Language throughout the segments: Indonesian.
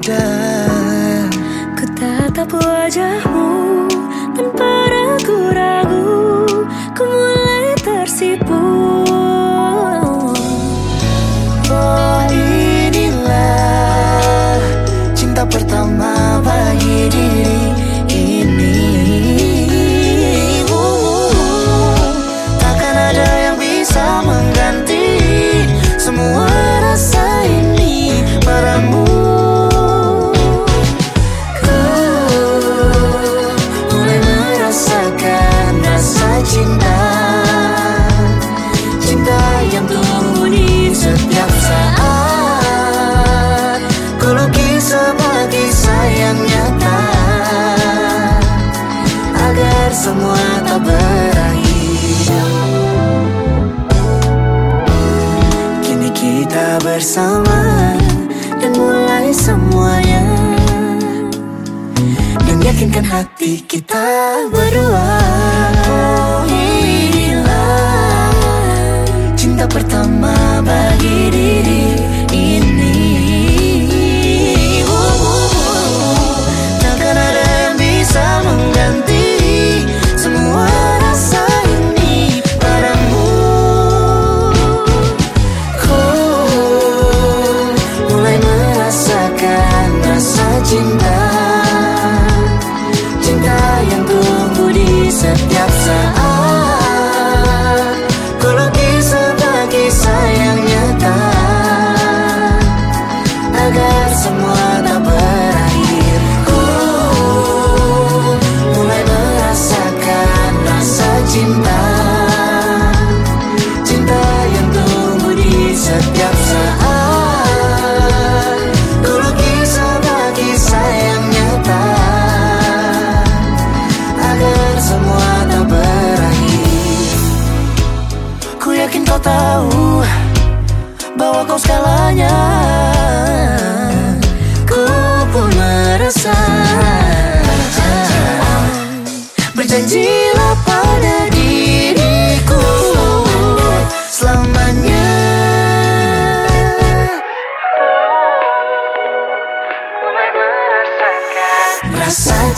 die. Bersama Dan mulai semuanya. Dan yakinkan hati kita berdua. Oh inilah Cinta pertama bagi diri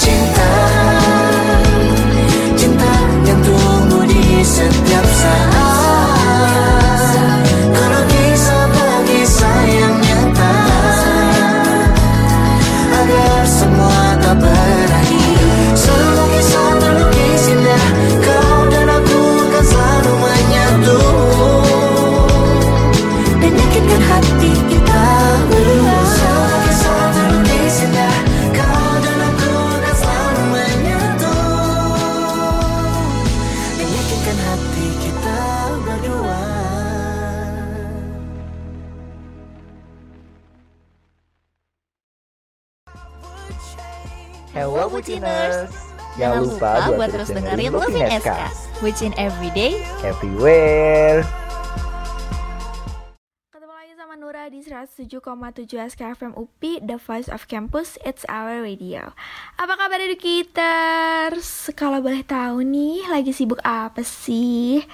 Cinta Jangan lupa buat terus dengerin Loving SK Bucin everyday Everywhere Ketemu lagi sama Nura di 107,7 SKFM UPI, The Voice of Campus, It's Our Radio. Apa kabar educators? Kalau boleh tahu nih, lagi sibuk apa sih?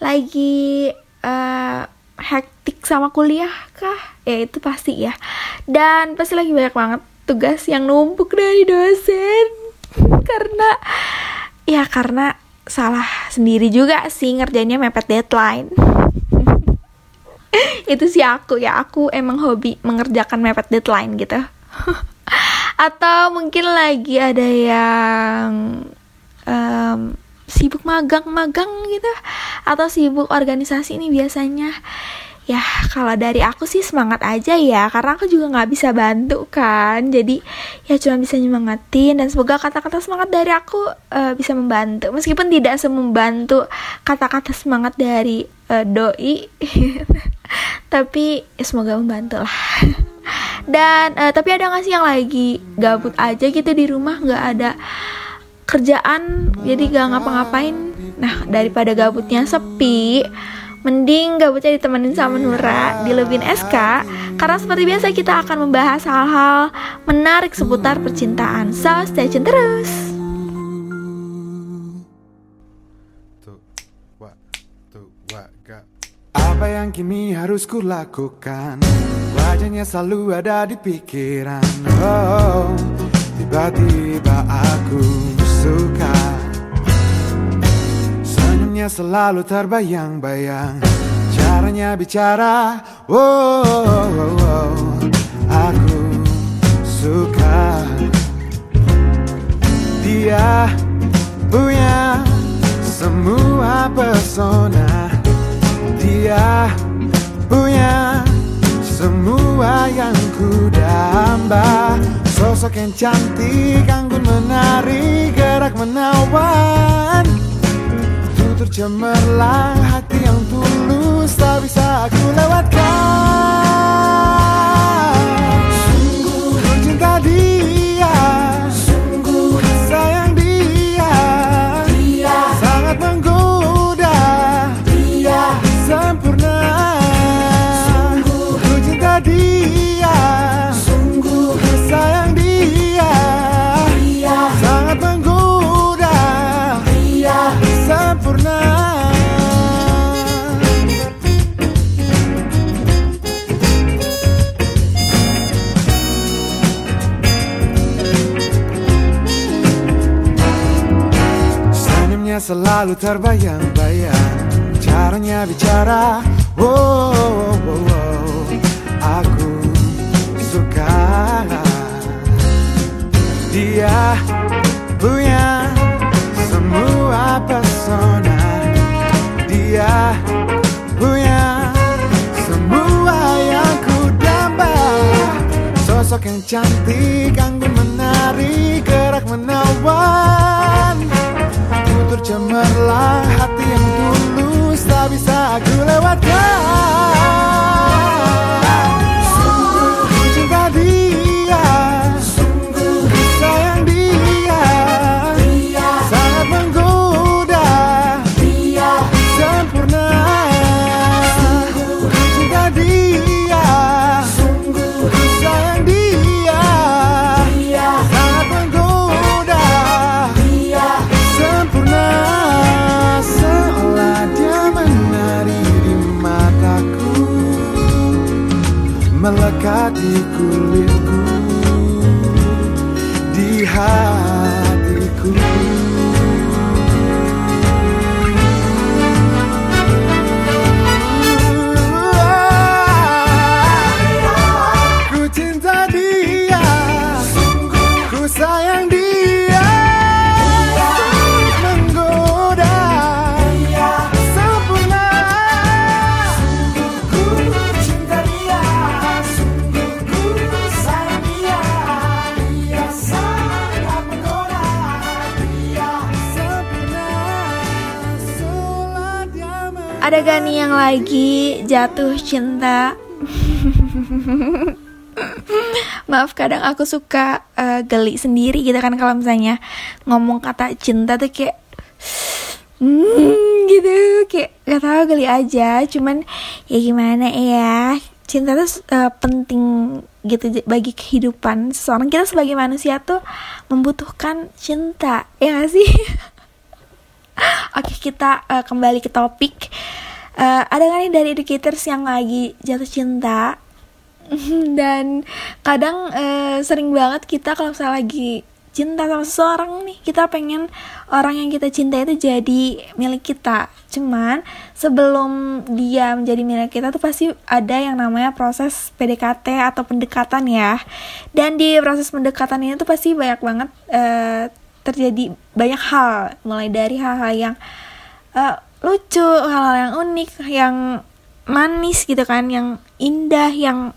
Lagi eh, hektik sama kuliah kah? Ya itu pasti ya. Dan pasti lagi banyak banget tugas yang numpuk dari dosen. karena ya karena salah sendiri juga sih ngerjainnya mepet deadline. itu sih aku ya aku emang hobi mengerjakan mepet deadline gitu. Atau mungkin lagi ada yang em, sibuk magang-magang gitu. Atau sibuk organisasi ini biasanya ya kalau dari aku sih semangat aja ya karena aku juga nggak bisa bantu kan. Jadi ya cuma bisa nyemangatin dan semoga kata-kata semangat dari aku eh, bisa membantu. Meskipun tidak semembantu kata-kata semangat dari eh, doi tapi ya semoga membantu lah. Dan eh, tapi ada nggak sih yang lagi gabut aja gitu di rumah nggak ada kerjaan jadi gak ngapa-ngapain? Nah daripada gabutnya sepi mending gabutnya ditemenin sama Nura di Lebin SK karena seperti biasa kita akan membahas hal-hal menarik seputar percintaan. So stay tune terus. Apa yang kini harus kulakukan Wajahnya selalu ada di pikiran. Oh, tiba-tiba aku suka Senyumnya selalu terbayang-bayang. Caranya bicara oh, oh, oh, oh. Aku suka. Dia punya semua pesona. Dia punya semua yang ku damba. Sosok yang cantik, anggun menari, gerak menawan Tutur cemerlang, hati yang tulus tak bisa aku lewatkan selalu terbayang-bayang Caranya bicara oh, oh, oh, oh. Aku suka. Dia punya semua pesona. Dia punya semua yang ku damba Sosok yang cantik, anggun menari, gerak menawan cemerlang, hati yang tulus tak bisa aku lewatkan Melekat di kulitku Di hatiku Ada gak nih yang lagi jatuh cinta? Maaf kadang aku suka eh, geli sendiri gitu kan kalau misalnya ngomong kata cinta tuh kayak hmm, gitu. Kayak gak tahu geli aja. Cuman ya gimana ya cinta tuh eh, penting gitu bagi kehidupan seseorang. Kita sebagai manusia tuh membutuhkan cinta ya gak sih Oke kita eh, kembali ke topik. Eh, Ada nggak nih dari educators yang lagi jatuh cinta? Dan kadang eh, sering banget kita kalau misalnya lagi cinta sama seseorang nih Kita pengen orang yang kita cinta itu jadi milik kita. Cuman sebelum dia menjadi milik kita tuh pasti ada yang namanya proses PDKT atau pendekatan ya. Dan di proses pendekatan ini tuh pasti banyak banget eh, terjadi banyak hal Mulai dari hal-hal yang eh, lucu, hal-hal yang unik, yang manis gitu kan, yang indah, yang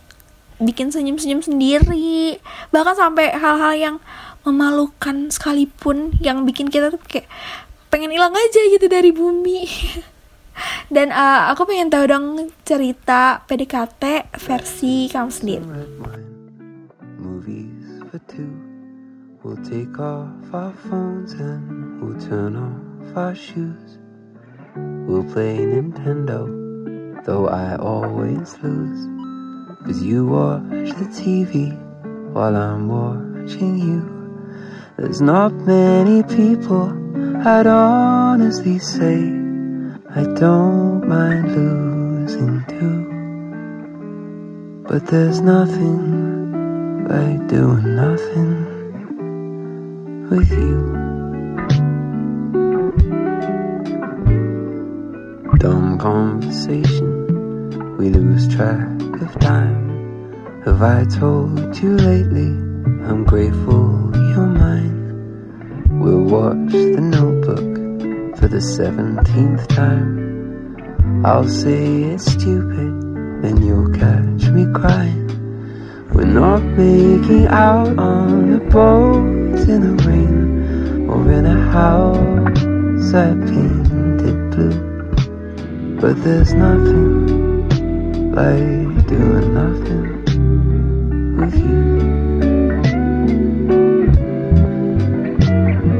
bikin senyum-senyum sendiri, bahkan sampai hal-hal yang memalukan sekalipun, yang bikin kita tuh kayak pengen hilang aja gitu dari bumi. Dan eh, aku pengen tahu dong cerita PDKT versi kamu sendiri. We'll take off our phones and we'll turn off our shoes. We'll play Nintendo, though I always lose. Cause you watch the TV while I'm watching you. There's not many people I'd honestly say I don't mind losing to. But there's nothing like doing nothing with you. Dumb conversation, we lose track of time. Have I told you lately? I'm grateful you're mine. We'll watch the notebook for the seventeenth time. I'll say it's stupid, then you'll catch me crying. We're not making out on a boat in the rain or in a house I painted blue. But there's nothing like doing nothing with you.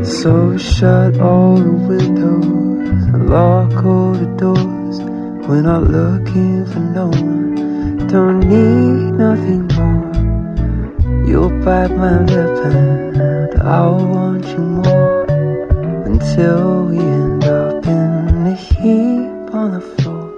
So shut all the windows and lock all the doors. We're not looking for no one, don't need nothing more. You'll bite my lip and I'll want you more until we end up in a heap on the floor.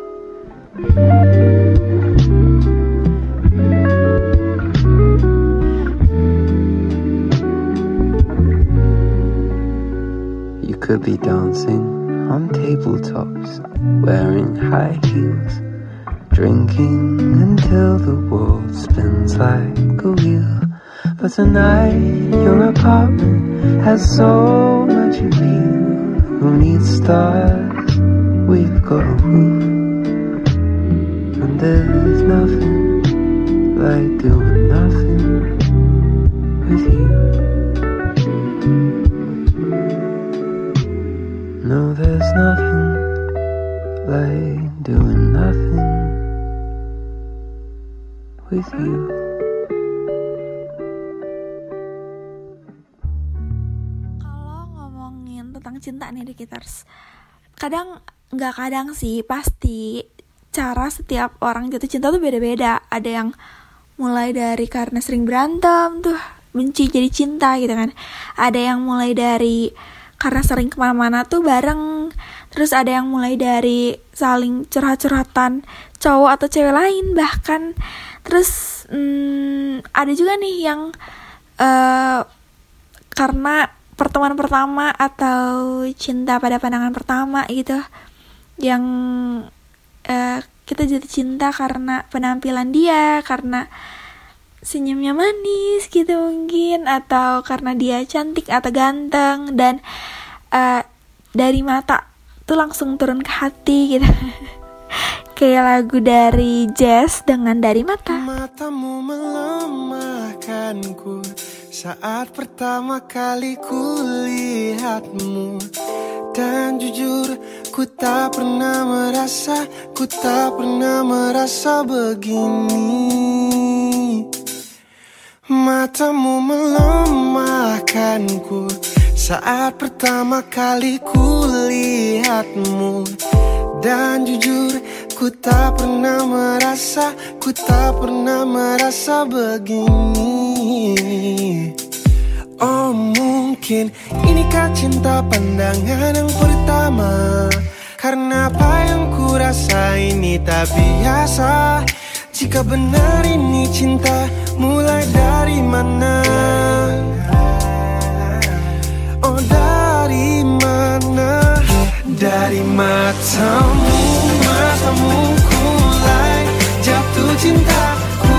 You could be dancing on tabletops, wearing high heels, drinking until the world spins like a wheel. But tonight, your apartment has so much appeal. Who needs stars? We've got a roof, and there's nothing like doing nothing with you. No, there's nothing like doing nothing with you. Cinta nih di Kitars, kadang nggak kadang sih pasti cara setiap orang jatuh cinta tuh beda-beda. Ada yang mulai dari karena sering berantem tuh benci jadi cinta gitu kan. Ada yang mulai dari karena sering ke mana-mana tuh bareng. Terus ada yang mulai dari saling curhat-curhatan cowok atau cewek lain bahkan. Terus hmm, ada juga nih yang eh karena pertemuan pertama atau cinta pada pandangan pertama gitu yang eh, kita jatuh cinta karena penampilan dia karena senyumnya manis gitu mungkin atau karena dia cantik atau ganteng dan eh, dari mata tuh langsung turun ke hati gitu. Kayak lagu dari Jazz dengan dari mata. Matamu saat pertama kali ku lihatmu Dan jujur ku tak pernah merasa, ku tak pernah merasa begini. Matamu melemahkanku. Saat pertama kali ku lihatmu Dan jujur ku tak pernah merasa Ku tak pernah merasa begini Oh mungkin inikah cinta pandangan yang pertama? Karena apa yang ku rasa ini tak biasa? Jika benar ini cinta mulai dari mana? Oh dari mana? Dari matamu Matamu ku mulai jatuh cinta Ku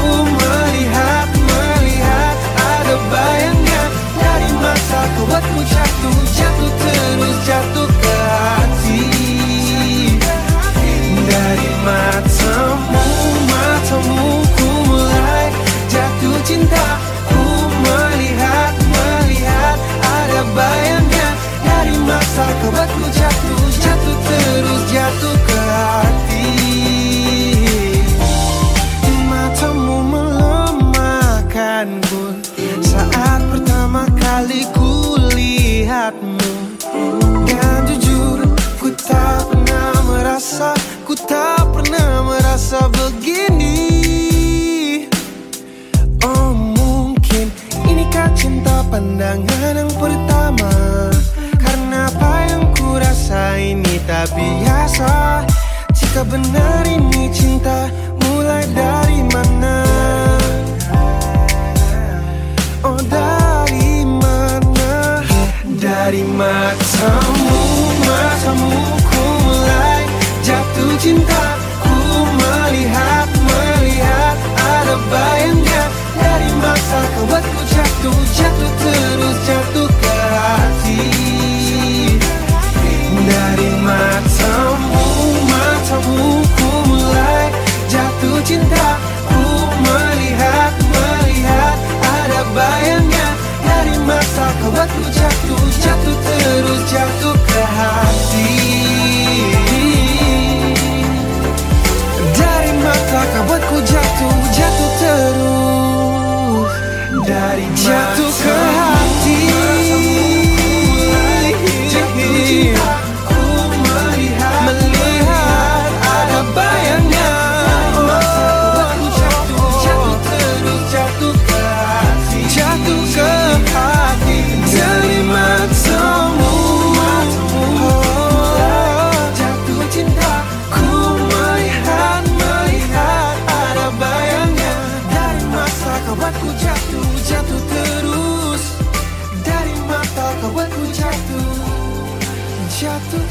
mata kau buatku jatuh Jatuh terus jatuh ke hati. Dari matamu Matamu ku mulai jatuh cinta. Ku melihat Melihat ada bayangnya Dari masa kau buatku Jatuh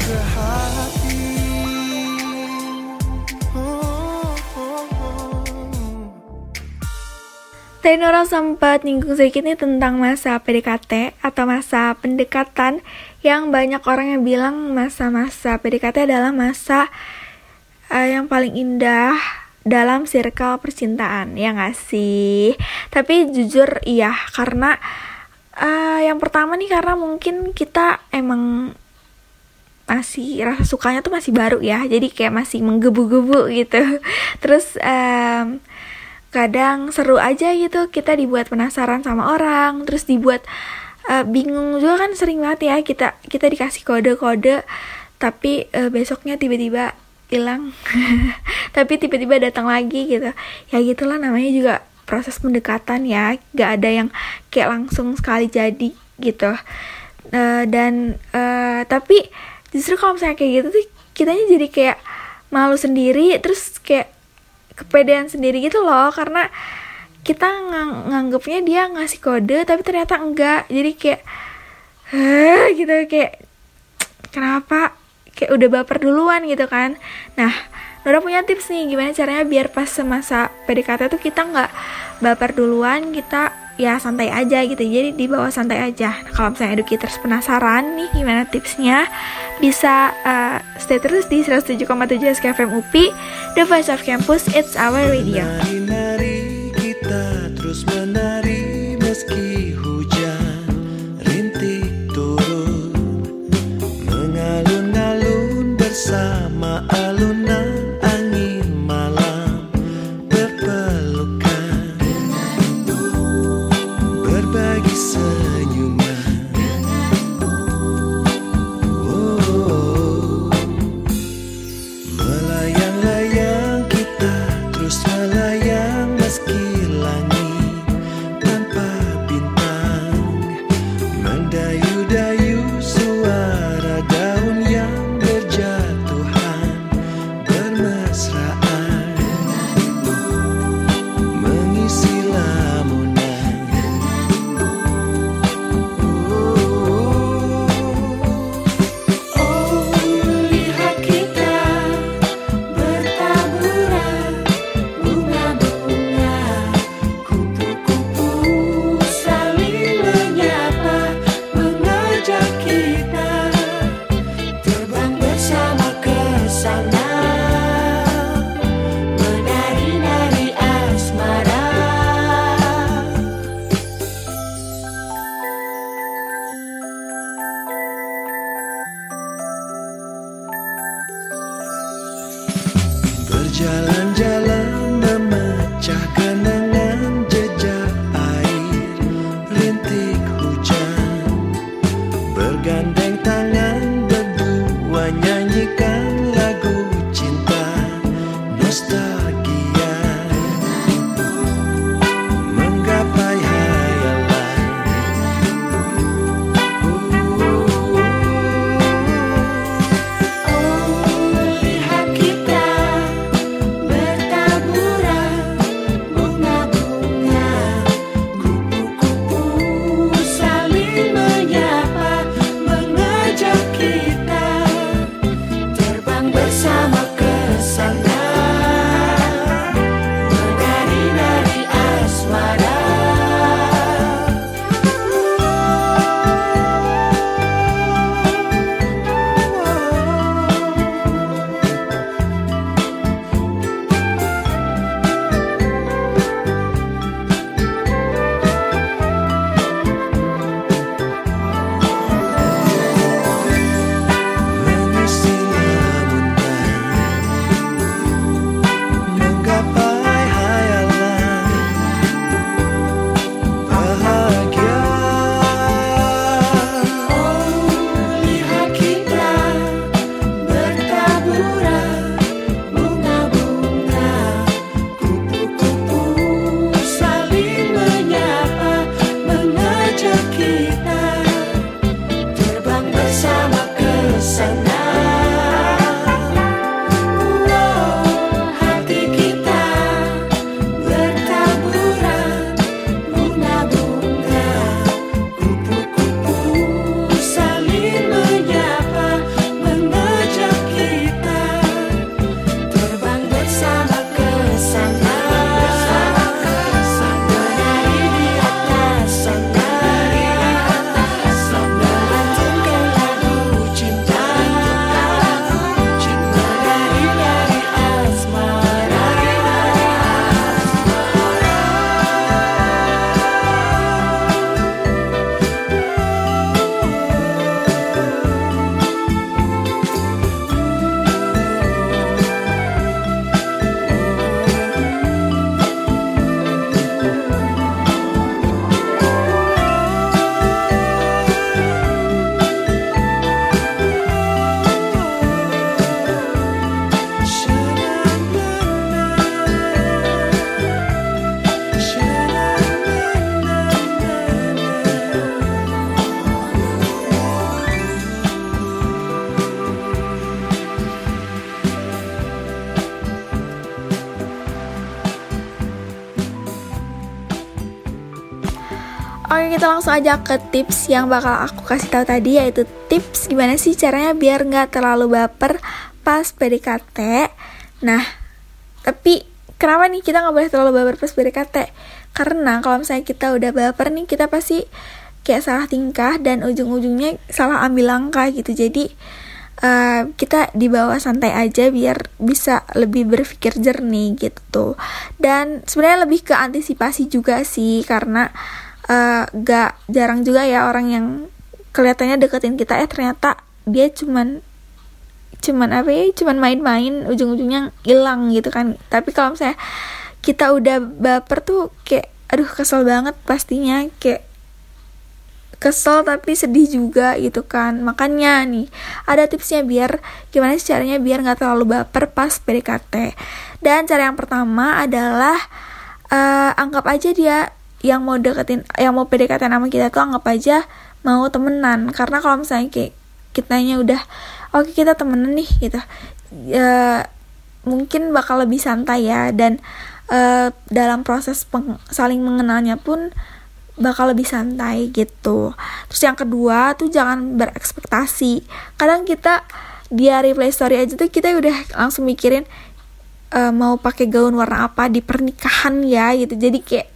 Nora sempat nyinggung sedikit nih tentang masa PDKT atau masa pendekatan yang banyak orang yang bilang masa-masa PDKT adalah masa eh, yang paling indah dalam circle percintaan, ya nggak sih? Tapi jujur iya, karena eh, yang pertama nih karena mungkin kita emang masih rasa sukanya tuh masih baru ya. Jadi kayak masih menggebu-gebu gitu. Terus em, kadang seru aja gitu kita dibuat penasaran sama orang terus dibuat eh, bingung juga kan sering banget ya kita kita dikasih kode-kode tapi eh, besoknya tiba-tiba hilang. Tapi tiba-tiba datang lagi gitu. Ya gitulah namanya juga proses pendekatan ya. Gak ada yang kayak langsung sekali jadi gitu. Eh, dan eh, tapi justru kalau misalnya kayak gitu tuh kitanya jadi kayak malu sendiri terus kayak kepedean sendiri gitu loh. Karena kita ngang nganggapnya dia ngasih kode tapi ternyata enggak. Jadi kayak Hah, gitu kayak kenapa? Kayak udah baper duluan gitu kan. Nah Nora punya tips nih gimana caranya biar pas semasa PDKT tuh kita nggak baper duluan kita ya santai aja gitu. Jadi dibawa santai aja. Nah, kalau misalnya educators penasaran nih gimana tipsnya bisa uh, stay terus di 107,7 SKFM UPI The Voice of Campus It's Our Radio. Nari-nari kita terus menari meski hujan jalan kita langsung aja ke tips yang bakal aku kasih tahu tadi yaitu tips gimana sih caranya biar nggak terlalu baper pas PDKT. Nah, tapi kenapa nih kita nggak boleh terlalu baper pas PDKT? Karena kalau misalnya kita udah baper nih kita pasti kayak salah tingkah dan ujung-ujungnya salah ambil langkah gitu. Jadi uh, kita dibawa santai aja biar bisa lebih berpikir jernih gitu. Dan sebenarnya lebih ke antisipasi juga sih karena uh, gak jarang juga ya orang yang kelihatannya deketin kita eh ternyata dia cuman cuman apa ya cuman main-main ujung-ujungnya hilang gitu kan. Tapi kalau misalnya kita udah baper tuh kayak aduh kesel banget pastinya kayak kesel tapi sedih juga gitu kan. Makanya nih ada tipsnya biar gimana sih caranya biar nggak terlalu baper pas PDKT dan cara yang pertama adalah uh, anggap aja dia yang mau deketin yang mau PDKT sama kita tuh anggap aja mau temenan. Karena kalau misalnya kayak kitanya udah oke okay, kita temenan nih gitu. Ya, mungkin bakal lebih santai ya. Dan uh, dalam proses peng saling mengenalnya pun bakal lebih santai gitu. Terus yang kedua tuh jangan berekspektasi. Kadang kita di hari play story aja tuh kita udah langsung mikirin uh, mau pakai gaun warna apa di pernikahan ya gitu. Jadi kayak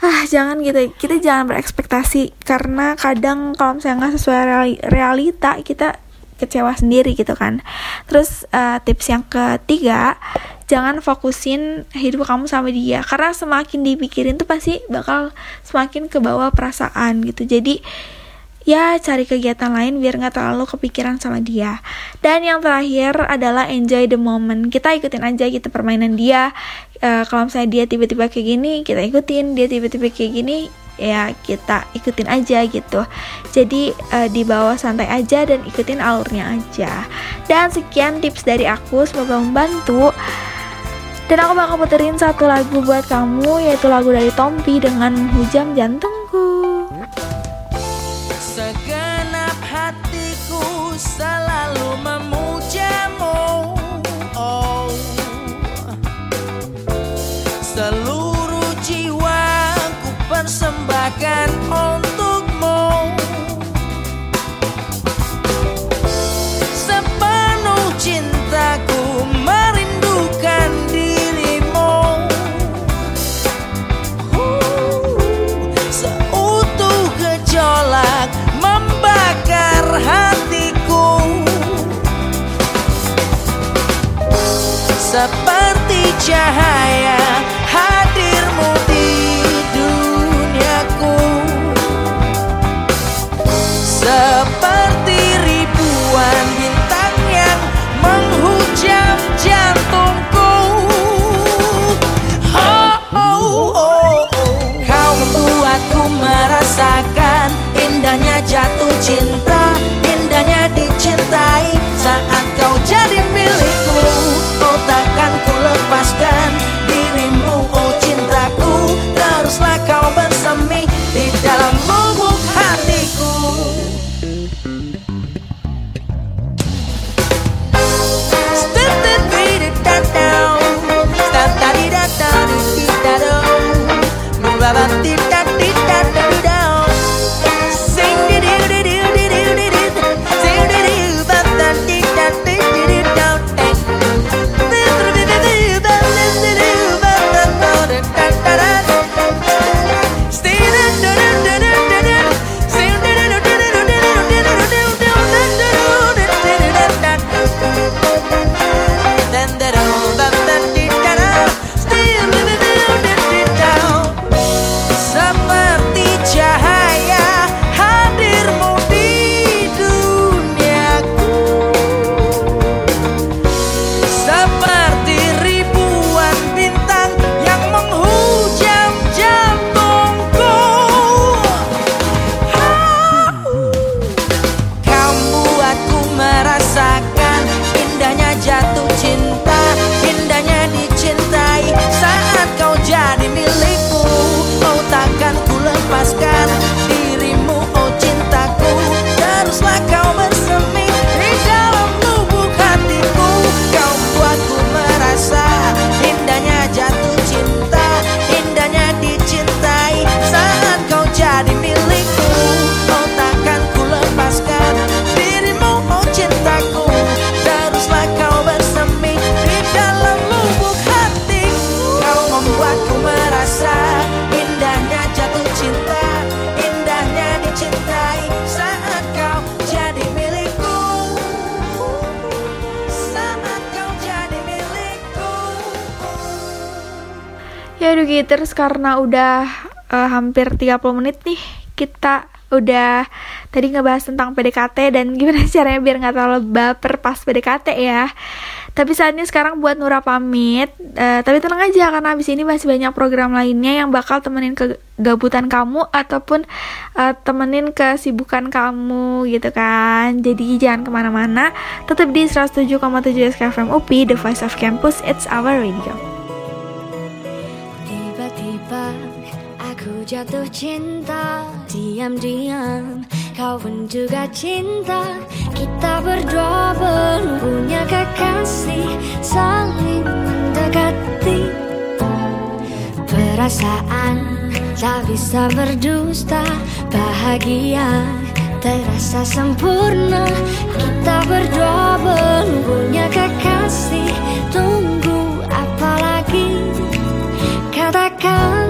ah jangan gitu. Kita jangan berekspektasi karena kadang kalau misalnya nggak sesuai realita kita kecewa sendiri gitu kan. Terus uh, tips yang ketiga jangan fokusin hidup kamu sama dia. Karena semakin dipikirin tuh pasti bakal semakin ke bawah perasaan gitu. Jadi ya cari kegiatan lain biar nggak terlalu kepikiran sama dia. Dan yang terakhir adalah enjoy the moment. Kita ikutin aja gitu permainan dia. Uh, kalau misalnya dia tiba-tiba kayak gini kita ikutin. Dia tiba-tiba kayak gini ya kita ikutin aja gitu. Jadi uh, di bawah santai aja dan ikutin alurnya aja. Dan sekian tips dari aku. Semoga membantu. Dan aku bakal puterin satu lagu buat kamu yaitu lagu dari Tompi dengan Hujam Jantungku persembahkan untukmu. Sepenuh cintaku merindukan dirimu. Uh, Seutuh gejolak membakar hatiku. Seperti cahaya merasakan indahnya jatuh cinta Indahnya dicintai. Saat Terus karena udah uh, hampir 30 menit nih, kita udah tadi ngebahas tentang PDKT dan gimana caranya biar nggak terlalu baper pas PDKT ya. Tapi saatnya sekarang buat Nura pamit. Uh, tapi tenang aja karena abis ini masih banyak program lainnya yang bakal temenin kegabutan kamu ataupun uh, temenin kesibukan kamu gitu kan. Jadi jangan ke mana-mana. Tetap di 107,7 SKFM UPI, The Voice of Campus, It's Our Radio. Jatuh cinta Diam-diam. Kau pun juga cinta. Kita berdua belum punya kekasih Saling mendekati. Perasaan tak bisa berdusta Bahagia terasa sempurna. Kita berdua belum punya kekasih. Tunggu apa lagi? Katakan